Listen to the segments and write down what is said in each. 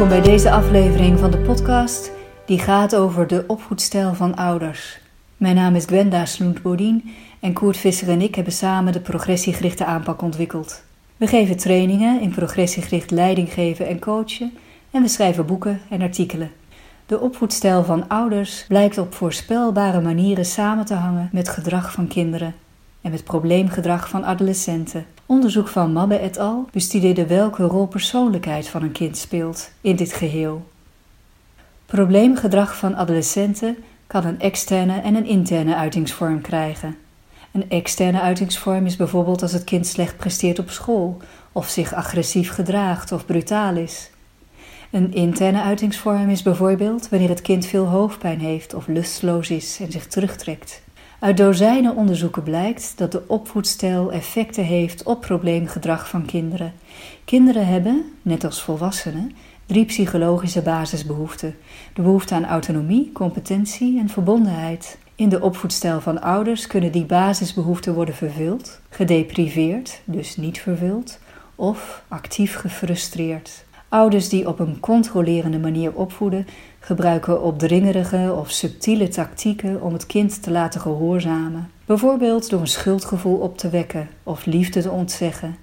Welkom bij deze aflevering van de podcast die gaat over de opvoedstijl van ouders. Mijn naam is Gwenda Sloent-Bodien en Koert Visser en ik hebben samen de progressiegerichte aanpak ontwikkeld. We geven trainingen in progressiegericht leiding geven en coachen en we schrijven boeken en artikelen. De opvoedstijl van ouders blijkt op voorspelbare manieren samen te hangen met gedrag van kinderen en met probleemgedrag van adolescenten. Onderzoek van Mabbe et al. bestudeerde welke rol persoonlijkheid van een kind speelt in dit geheel. Probleemgedrag van adolescenten kan een externe en een interne uitingsvorm krijgen. Een externe uitingsvorm is bijvoorbeeld als het kind slecht presteert op school, of zich agressief gedraagt of brutaal is. Een interne uitingsvorm is bijvoorbeeld wanneer het kind veel hoofdpijn heeft of lustloos is en zich terugtrekt. Uit dozijnen onderzoeken blijkt dat de opvoedstijl effecten heeft op probleemgedrag van kinderen. Kinderen hebben, net als volwassenen, drie psychologische basisbehoeften: de behoefte aan autonomie, competentie en verbondenheid. In de opvoedstijl van ouders kunnen die basisbehoeften worden vervuld, gedepriveerd, dus niet vervuld, of actief gefrustreerd. Ouders die op een controlerende manier opvoeden, gebruiken opdringerige of subtiele tactieken om het kind te laten gehoorzamen. Bijvoorbeeld door een schuldgevoel op te wekken of liefde te ontzeggen.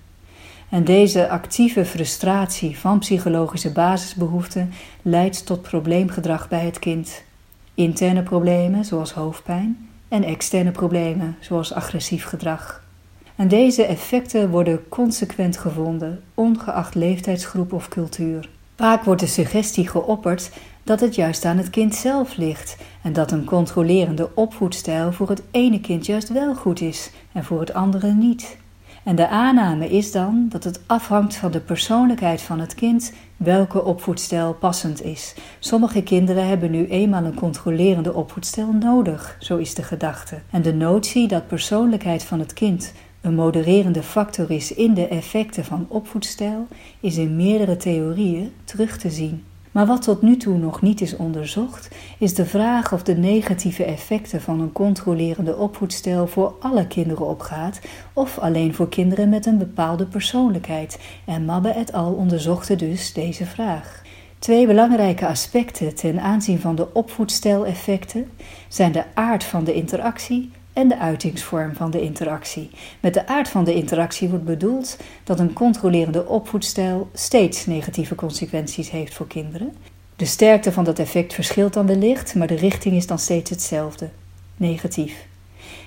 En deze actieve frustratie van psychologische basisbehoeften leidt tot probleemgedrag bij het kind. Interne problemen zoals hoofdpijn en externe problemen zoals agressief gedrag. En deze effecten worden consequent gevonden, ongeacht leeftijdsgroep of cultuur. Vaak wordt de suggestie geopperd dat het juist aan het kind zelf ligt en dat een controlerende opvoedstijl voor het ene kind juist wel goed is en voor het andere niet. En de aanname is dan dat het afhangt van de persoonlijkheid van het kind welke opvoedstijl passend is. Sommige kinderen hebben nu eenmaal een controlerende opvoedstijl nodig, zo is de gedachte. En de notie dat persoonlijkheid van het kind een modererende factor is in de effecten van opvoedstijl, is in meerdere theorieën terug te zien. Maar wat tot nu toe nog niet is onderzocht, is de vraag of de negatieve effecten van een controlerende opvoedstijl voor alle kinderen opgaat of alleen voor kinderen met een bepaalde persoonlijkheid. En Mabbe et al onderzochten dus deze vraag. Twee belangrijke aspecten ten aanzien van de opvoedstijleffecten zijn de aard van de interactie en de uitingsvorm van de interactie. Met de aard van de interactie wordt bedoeld dat een controlerende opvoedstijl steeds negatieve consequenties heeft voor kinderen. De sterkte van dat effect verschilt dan wellicht, maar de richting is dan steeds hetzelfde: negatief.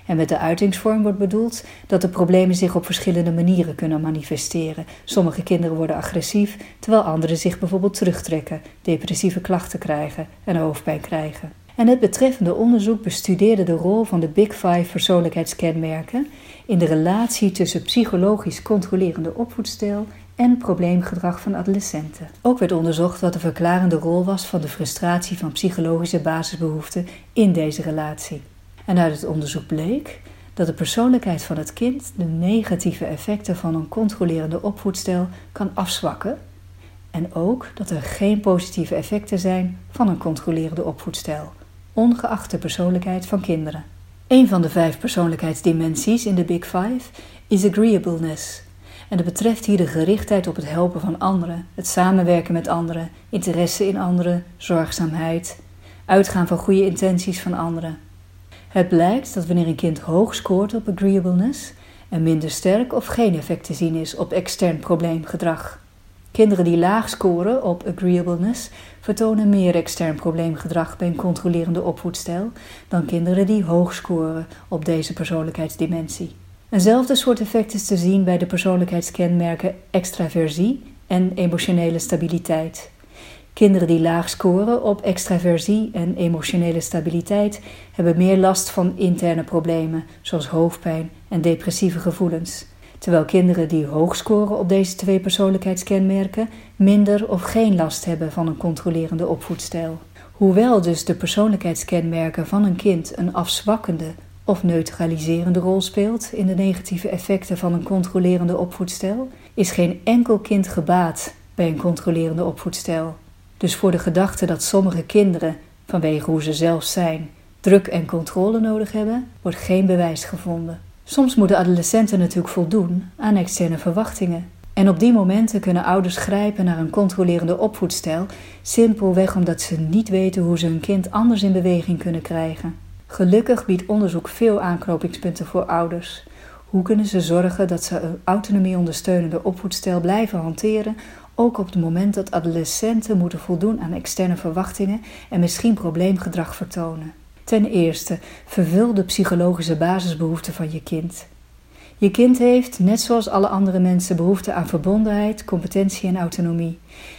En met de uitingsvorm wordt bedoeld dat de problemen zich op verschillende manieren kunnen manifesteren. Sommige kinderen worden agressief, terwijl anderen zich bijvoorbeeld terugtrekken, depressieve klachten krijgen en hoofdpijn krijgen. En het betreffende onderzoek bestudeerde de rol van de Big Five persoonlijkheidskenmerken in de relatie tussen psychologisch controlerende opvoedstijl en probleemgedrag van adolescenten. Ook werd onderzocht wat de verklarende rol was van de frustratie van psychologische basisbehoeften in deze relatie. En uit het onderzoek bleek dat de persoonlijkheid van het kind de negatieve effecten van een controlerende opvoedstijl kan afzwakken en ook dat er geen positieve effecten zijn van een controlerende opvoedstijl ongeacht de persoonlijkheid van kinderen. Een van de vijf persoonlijkheidsdimensies in de Big Five is agreeableness. En dat betreft hier de gerichtheid op het helpen van anderen, het samenwerken met anderen, interesse in anderen, zorgzaamheid, uitgaan van goede intenties van anderen. Het blijkt dat wanneer een kind hoog scoort op agreeableness, er minder sterk of geen effect te zien is op extern probleemgedrag. Kinderen die laag scoren op agreeableness vertonen meer extern probleemgedrag bij een controlerende opvoedstijl dan kinderen die hoog scoren op deze persoonlijkheidsdimensie. Eenzelfde soort effect is te zien bij de persoonlijkheidskenmerken extraversie en emotionele stabiliteit. Kinderen die laag scoren op extraversie en emotionele stabiliteit hebben meer last van interne problemen, zoals hoofdpijn en depressieve gevoelens terwijl kinderen die hoog scoren op deze twee persoonlijkheidskenmerken minder of geen last hebben van een controlerende opvoedstijl. Hoewel dus de persoonlijkheidskenmerken van een kind een afzwakkende of neutraliserende rol speelt in de negatieve effecten van een controlerende opvoedstijl, is geen enkel kind gebaat bij een controlerende opvoedstijl. Dus voor de gedachte dat sommige kinderen, vanwege hoe ze zelf zijn, druk en controle nodig hebben, wordt geen bewijs gevonden. Soms moeten adolescenten natuurlijk voldoen aan externe verwachtingen. En op die momenten kunnen ouders grijpen naar een controlerende opvoedstijl, simpelweg omdat ze niet weten hoe ze hun kind anders in beweging kunnen krijgen. Gelukkig biedt onderzoek veel aanknopingspunten voor ouders. Hoe kunnen ze zorgen dat ze een autonomie ondersteunende opvoedstijl blijven hanteren, ook op het moment dat adolescenten moeten voldoen aan externe verwachtingen en misschien probleemgedrag vertonen? Ten eerste, vervul de psychologische basisbehoeften van je kind. Je kind heeft, net zoals alle andere mensen, behoefte aan verbondenheid, competentie en autonomie.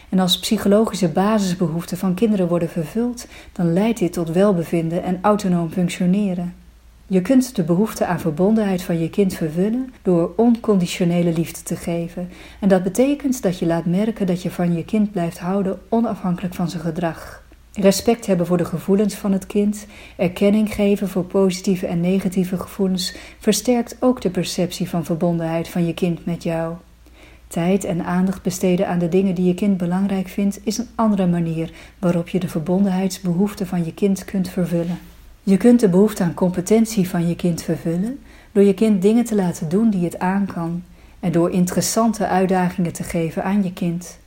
En als psychologische basisbehoeften van kinderen worden vervuld, dan leidt dit tot welbevinden en autonoom functioneren. Je kunt de behoefte aan verbondenheid van je kind vervullen door onconditionele liefde te geven. En dat betekent dat je laat merken dat je van je kind blijft houden onafhankelijk van zijn gedrag. Respect hebben voor de gevoelens van het kind, erkenning geven voor positieve en negatieve gevoelens, versterkt ook de perceptie van verbondenheid van je kind met jou. Tijd en aandacht besteden aan de dingen die je kind belangrijk vindt, is een andere manier waarop je de verbondenheidsbehoefte van je kind kunt vervullen. Je kunt de behoefte aan competentie van je kind vervullen door je kind dingen te laten doen die het aan kan en door interessante uitdagingen te geven aan je kind.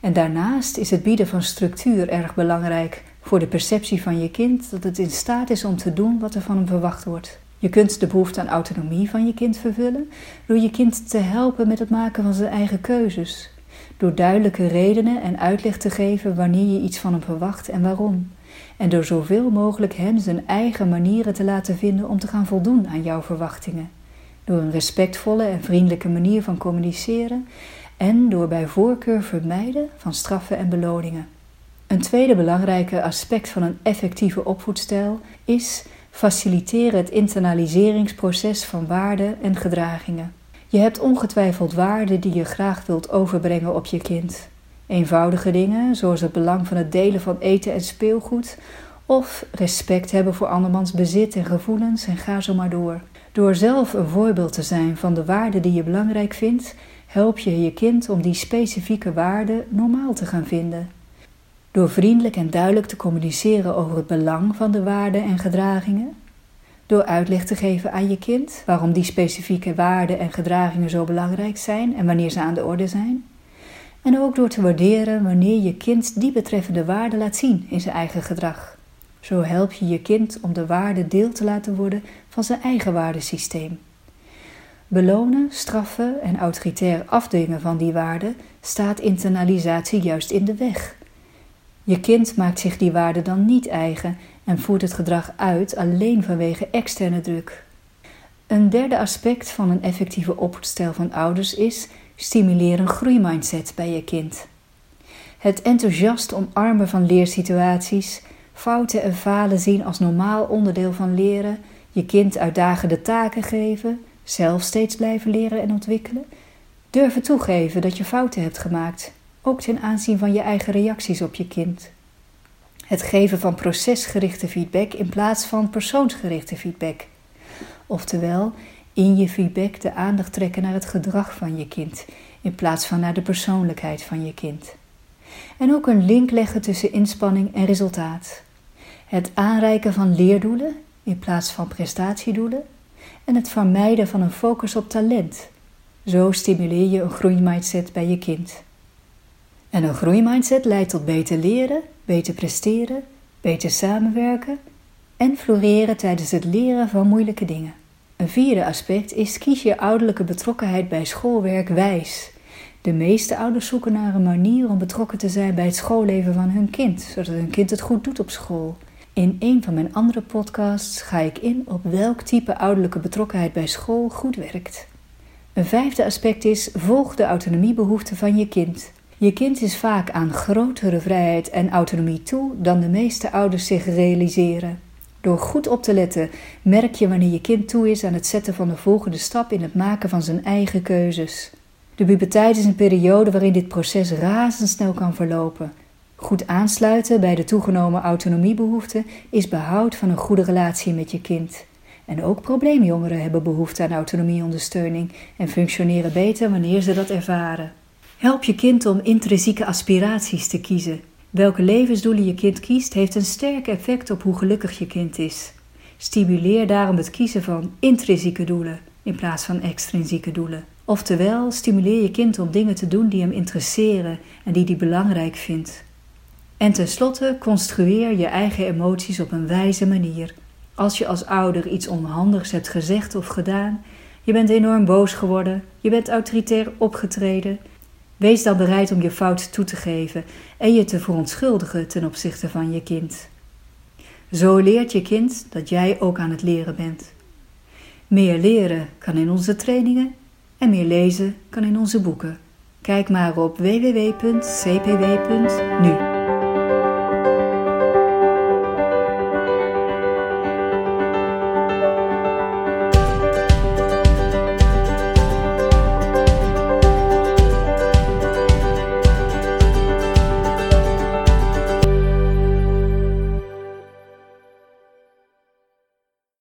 En daarnaast is het bieden van structuur erg belangrijk voor de perceptie van je kind dat het in staat is om te doen wat er van hem verwacht wordt. Je kunt de behoefte aan autonomie van je kind vervullen door je kind te helpen met het maken van zijn eigen keuzes, door duidelijke redenen en uitleg te geven wanneer je iets van hem verwacht en waarom, en door zoveel mogelijk hem zijn eigen manieren te laten vinden om te gaan voldoen aan jouw verwachtingen, door een respectvolle en vriendelijke manier van communiceren en door bij voorkeur vermijden van straffen en beloningen. Een tweede belangrijke aspect van een effectieve opvoedstijl is faciliteren het internaliseringsproces van waarden en gedragingen. Je hebt ongetwijfeld waarden die je graag wilt overbrengen op je kind. Eenvoudige dingen, zoals het belang van het delen van eten en speelgoed, of respect hebben voor andermans bezit en gevoelens en ga zo maar door. Door zelf een voorbeeld te zijn van de waarden die je belangrijk vindt, help je je kind om die specifieke waarden normaal te gaan vinden. Door vriendelijk en duidelijk te communiceren over het belang van de waarden en gedragingen, door uitleg te geven aan je kind waarom die specifieke waarden en gedragingen zo belangrijk zijn en wanneer ze aan de orde zijn. En ook door te waarderen wanneer je kind die betreffende waarden laat zien in zijn eigen gedrag. Zo help je je kind om de waarde deel te laten worden van zijn eigen waardesysteem. Belonen, straffen en autoritair afdwingen van die waarden staat internalisatie juist in de weg. Je kind maakt zich die waarden dan niet eigen en voert het gedrag uit alleen vanwege externe druk. Een derde aspect van een effectieve opvoedstijl van ouders is stimuleer een groeimindset bij je kind. Het enthousiast omarmen van leersituaties, fouten en falen zien als normaal onderdeel van leren, je kind uitdagende taken geven, zelf steeds blijven leren en ontwikkelen, durven toegeven dat je fouten hebt gemaakt, ook ten aanzien van je eigen reacties op je kind. Het geven van procesgerichte feedback in plaats van persoonsgerichte feedback. Oftewel, in je feedback de aandacht trekken naar het gedrag van je kind in plaats van naar de persoonlijkheid van je kind. En ook een link leggen tussen inspanning en resultaat. Het aanreiken van leerdoelen in plaats van prestatiedoelen en het vermijden van een focus op talent. Zo stimuleer je een groeimindset bij je kind. En een groeimindset leidt tot beter leren, beter presteren, beter samenwerken en floreren tijdens het leren van moeilijke dingen. Een vierde aspect is kies je ouderlijke betrokkenheid bij schoolwerk wijs. De meeste ouders zoeken naar een manier om betrokken te zijn bij het schoolleven van hun kind, zodat hun kind het goed doet op school. In een van mijn andere podcasts ga ik in op welk type ouderlijke betrokkenheid bij school goed werkt. Een vijfde aspect is: volg de autonomiebehoeften van je kind. Je kind is vaak aan grotere vrijheid en autonomie toe dan de meeste ouders zich realiseren. Door goed op te letten, merk je wanneer je kind toe is aan het zetten van de volgende stap in het maken van zijn eigen keuzes. De puberteit is een periode waarin dit proces razendsnel kan verlopen. Goed aansluiten bij de toegenomen autonomiebehoeften is behoud van een goede relatie met je kind. En ook probleemjongeren hebben behoefte aan autonomieondersteuning en functioneren beter wanneer ze dat ervaren. Help je kind om intrinsieke aspiraties te kiezen. Welke levensdoelen je kind kiest, heeft een sterk effect op hoe gelukkig je kind is. Stimuleer daarom het kiezen van intrinsieke doelen in plaats van extrinsieke doelen. Oftewel, stimuleer je kind om dingen te doen die hem interesseren en die hij belangrijk vindt. En tenslotte, construeer je eigen emoties op een wijze manier. Als je als ouder iets onhandigs hebt gezegd of gedaan, je bent enorm boos geworden, je bent autoritair opgetreden, wees dan bereid om je fout toe te geven en je te verontschuldigen ten opzichte van je kind. Zo leert je kind dat jij ook aan het leren bent. Meer leren kan in onze trainingen en meer lezen kan in onze boeken. Kijk maar op www.cpw.nu.